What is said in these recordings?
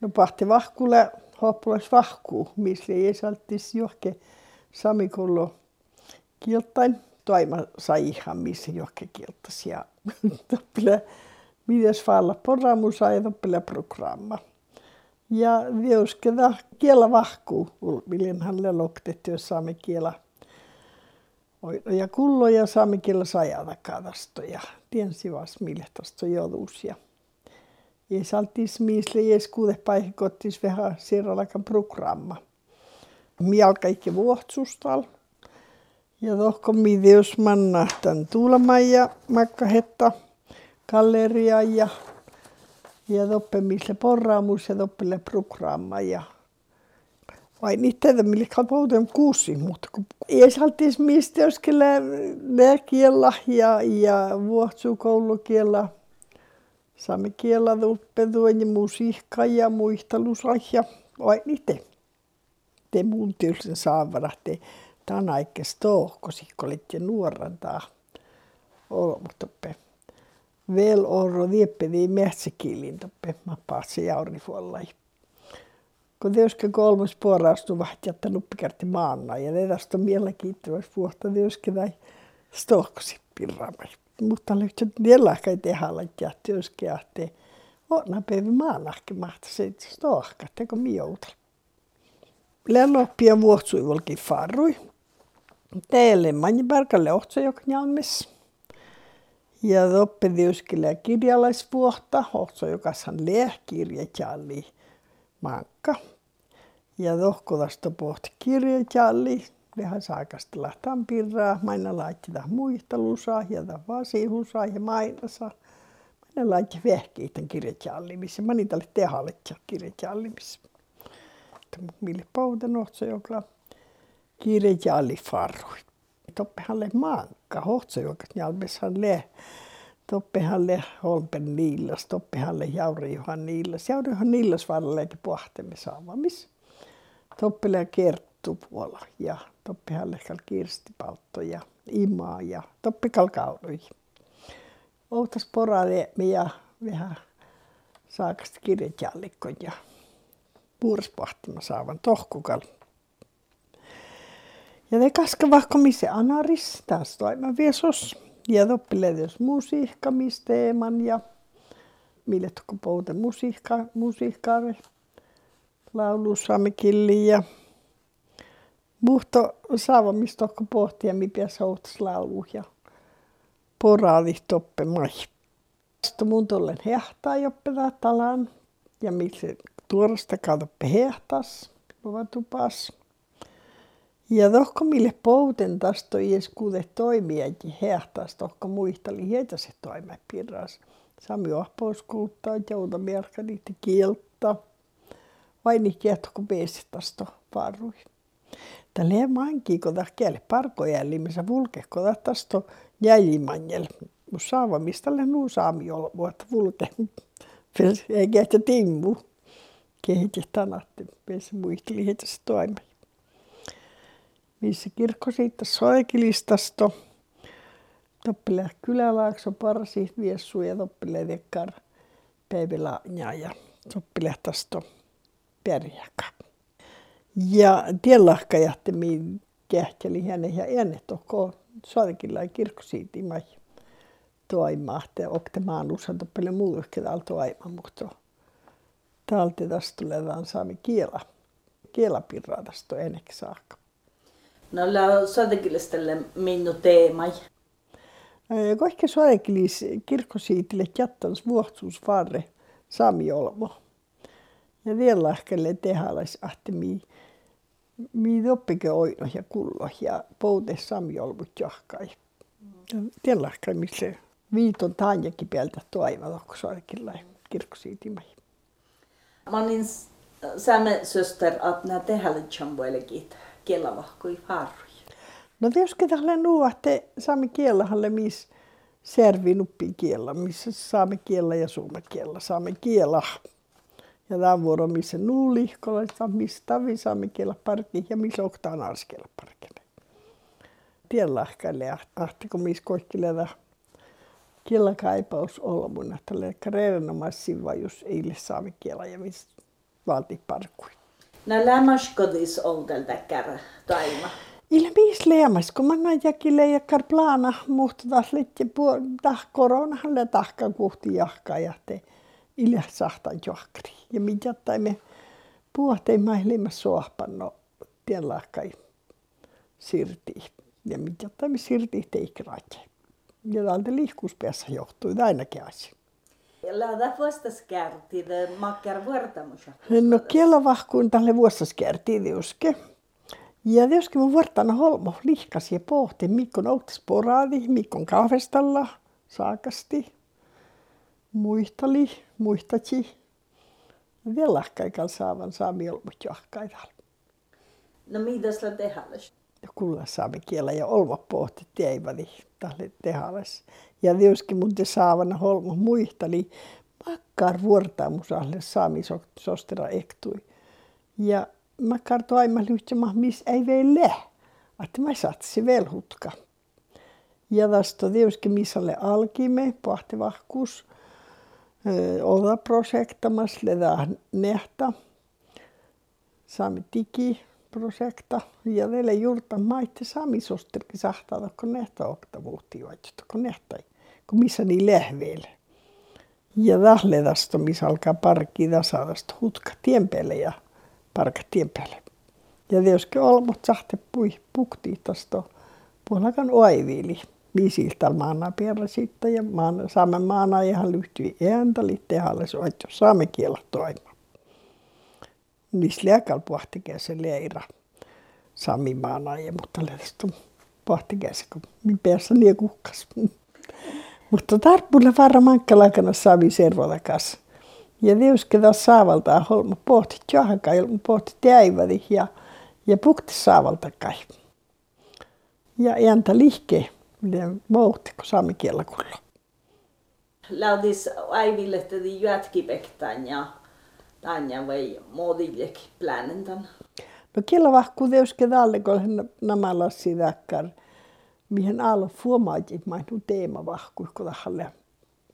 No pahti vahkulle hoppulas vahkuu, missä ei salttis johke samikullo kiltain. Toima sai ihan missä johke kiltas ja toppile mides falla porramu sai toppile programma. Ja viuskeda kiela vahkuu, millen hänelle loktettu, jos saamme kiela ja kullo ja saamme kiela sajata kadasto ja tiensi vas mille tosta jouduus ja ja saltis miisle jes kuude paikottis vähän sirralakan programma. Mial ikke vuohtsustal. Ja tohko mideus manna tän tuulamaja makkahetta galleria ja ja toppe miisle porraamus ja toppele programma ja vai niitä millä kalpouden kuusi, mutta kun ei saltis mistä jos kiellä ja, ja vuohtsukoulukiellä Saamme kiellä uppeduun ja musiikka ja muistelusaihe. Vai niitä. Te muun tylsen saavara, te tämän aikes tohkosi, kun olitte nuorantaa. Olmutoppe. Vel orro vieppedi metsäkiilin toppe. Mä paatsi jauri fuollai. Kun teoske kolmas puolaastu vahti, että nuppikerti maanna. Ja ne tästä mielenkiintoista vuotta teoske näin stohkosi pirraamai mutta lyhtsä dellähkä tehalla ja työskeähti. Onna päivä maanahki mahta se stohka, teko mioutal. Lennoppia vuotsui volki farrui. Teille mani pärkälle ohtsa joka njalmis. Ja doppe diuskille kirjalaisvuotta, ohtsa joka san lehkirja jalli mankka. Ja dohkodasta pohti kirja vähän saakastella tampirraa, maina laittida muistelusaa ja vasihusaa ja mainasa. Maina laitti vehkiitä kirjatjallimissa. Mä niitä oli tehalle kirjatjallimissa. Mille poudan ohtsa kirjajalli farrui. Toppehalle maanka, ohtsa joka jalmeshan le. Toppehalle holpen niillas, toppehalle jauri johan niillas. Jauri johan niillas varalleekin pohtemme saavamis. Toppele kerttu puola ja Toppihan lehkal kirstipaltto ja imaa ja toppikal kaului. Outas porade ja vähän saakasta kirjatjallikon ja puurispahtima saavan tohkukal. Ja ne kaska vaikka missä anaris, taas toimen viesos. Ja toppiledes musiikkamisteeman ja mille tukko pouten musiikka, musiikkaa laulu ja Muhto saavamista pohtia, mitä soutas laulu ja poraali toppe. Sitten mun tollen hehtaa joppeda talan ja missä tuorosta kaltoppe hehtas, tupas. Ja tohko mille pouten tästä ies kuude toimijakin hehtas, tohko muistali heitä se toime pirras. Sami ohpouskuutta, jouta merkka niitä kieltä. Vai niin kieltä, kun parruihin. Tälle manki koda kieli parkoja missä vulke koda tästä jäjimanjel. Mus saava mistä le nuu saami olla vuotta vulke. Ei kehtä timmu. Kehitä tanatte. Pesi muisteli heitä se toimi. Missä kirkko siitä soikilistasta. Toppele kylälaakso parsi viessu ja toppele dekkar päivillä ja toppele tästä perjäkää. Ja tiellahkajahtemi kähteli hänen ja ennen toko soikilla kirkkosiitimai toimahte oktemaan usan toppele muu täällä toima, mutta täältä tästä tulee saami kiela. Kielapirraa tästä eneksi saakka. No la soikillistelle minnu teemai. Kaikki soikilis kirkkosiitille jättäns vuohtsuus varre saami olmo. Ja vielä lahkelle tehälais ahtemii mi doppike oino ja kullo ja poute samjolmut johkai. Tiellä kai missä viiton taanjakin pieltä toiva lohkosoikilla kirkkosiitimai. Mä olin saamme söster, että nämä tehälle chamboilekin kiellavahkui harrui. No tietysti tälle nuohte saamme kielahalle missä servi nuppin kiellä, missä saamme kiellä ja suomet kiellä. Saamme kiellä ja tämä vuoro, missä nuulihkolla, missä tavisaamme kiellä parkki ja missä oktaan arskella parkki. Tien lahkaille ja ahtiko missä kohkileda kiellä kaipaus olmuna. Tällä erinomaisesti vai jos eilen saamme kiellä ja missä valtiparkui. Nä lämmaskodis oltel täkkär taima. Illä viis leemas, kun mä näin jäkille ja plana, mutta taas liitti tah koronahan le tahka kuhti jahka ja te illä sahta johkri. Ja mitä me puhtei maihlimme suohpanno tien lahkai sirti. Ja mitä me sirti teikraatje. Ja täältä liikkuuspäässä johtui ainakin asia. Lähdä vuostaskärti, makkar vuortamusa. No kielo vahkuun tälle vuostaskärti. Ja diuske mun vuortana holmo lihkas ja pohti, mikko noutas poraadi, mikko kahvestalla, saakasti. Muistali, muistaci. Vielä lahkaikal saavan saami olmut johkaidalla. No mitäs la tehalles? Kulla saamme kielä ja olma pohti teiväni tälle tehalles. Ja diuski mun te saavana holmo muistali makkar vuortaamusalle saami sostera ektui. Ja makkar toima lyhtsema, miss ei vielä Että mä satsi velhutka. Ja tästä diuski missalle alkimme, pohti vahkuus olla projektamas leda nehta. Saamme tiki projekta ja vielä juurta maitte sami sosterki sahtaa, kun nehta okta vuhti vaihtoehto, kun nehta, kun missä niin lehveille. Ja tästä, missä alkaa parkki tasavasta hutka tien päälle ja parkka tien päälle. Ja tietysti olmot sahte pui pukti tästä puolakan oiviili viisiltä maana pierä sitten ja maana, saamme maana ihan lyhtyi ääntä liittehalle soittu saamme kiellä toima. Niissä liekal pohtikee se leira sami maana ja mutta lehdistä pohtikee se kun min päässä niin kuhkas. mutta tarppuille varmaan kalakana saavi kanssa. Ja tiuske taas saavaltaa holma pohti johonkaan, pohti täivädi ja, ja pukti saavalta kai. Ja ääntä lihkee miten muutti kuin saamikielä kulla. Laudis aiville täti jätkipektaan ja tanja vai muodillek plänentan. No kielä vahku teuske tälle, kun nämä lassi mihin alo fuomaajit mainu teema vahku, kun tähän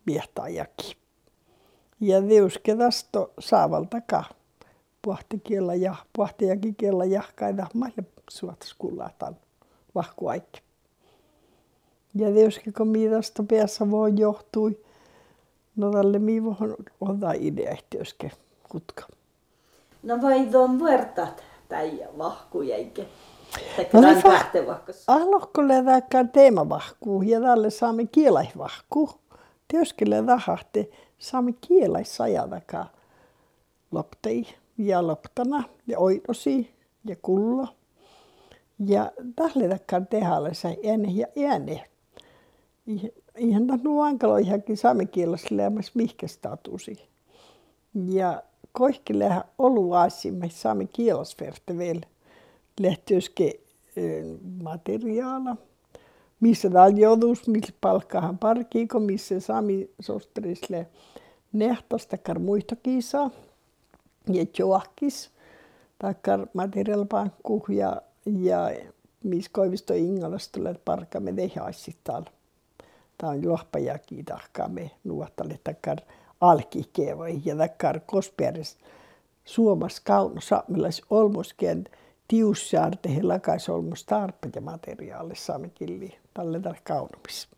viehtää jaki. Ja teuske tästä saavalta Pohti kielä ja pohti jaki kielä jahkaida maille suotas kullataan vahku aikki. Ja kun mitästä päässä vaan johtui, no tälle mi voin ottaa idea tietysti kutka. No vai tuon vuortat tai vahkujäike? No ne Alohko leväkään teemavahkuu ja tälle saamme kielaivahkuu. Tietysti tahahti saamme kielaissajatakaan loptei ja loptana ja oitosi ja kullo. Ja tälle takkaan tehdä se enne ja enne ihan nu ankaloihakin saamekielessä lämmäs mihkestatusi. Ja koihkilehän oluaasimme saamen kielosverte vielä lehtyöske materiaala. Missä joutuisi, missä palkkahan parkiiko, missä sami sosterisle nehtasta kar muistokiisa ja joakis takkar materiaalpankku ja, ja missä koivisto Ingalasta tulee parkkamme tehdä täällä on juohpajakin tahkaa me nuottalle takkar alkikevoi ja takkar kospieres suomas kauno saamelais olmoskien tiussaarte he lakais olmos tarpe ja materiaali saamme killi tälle kaunomis.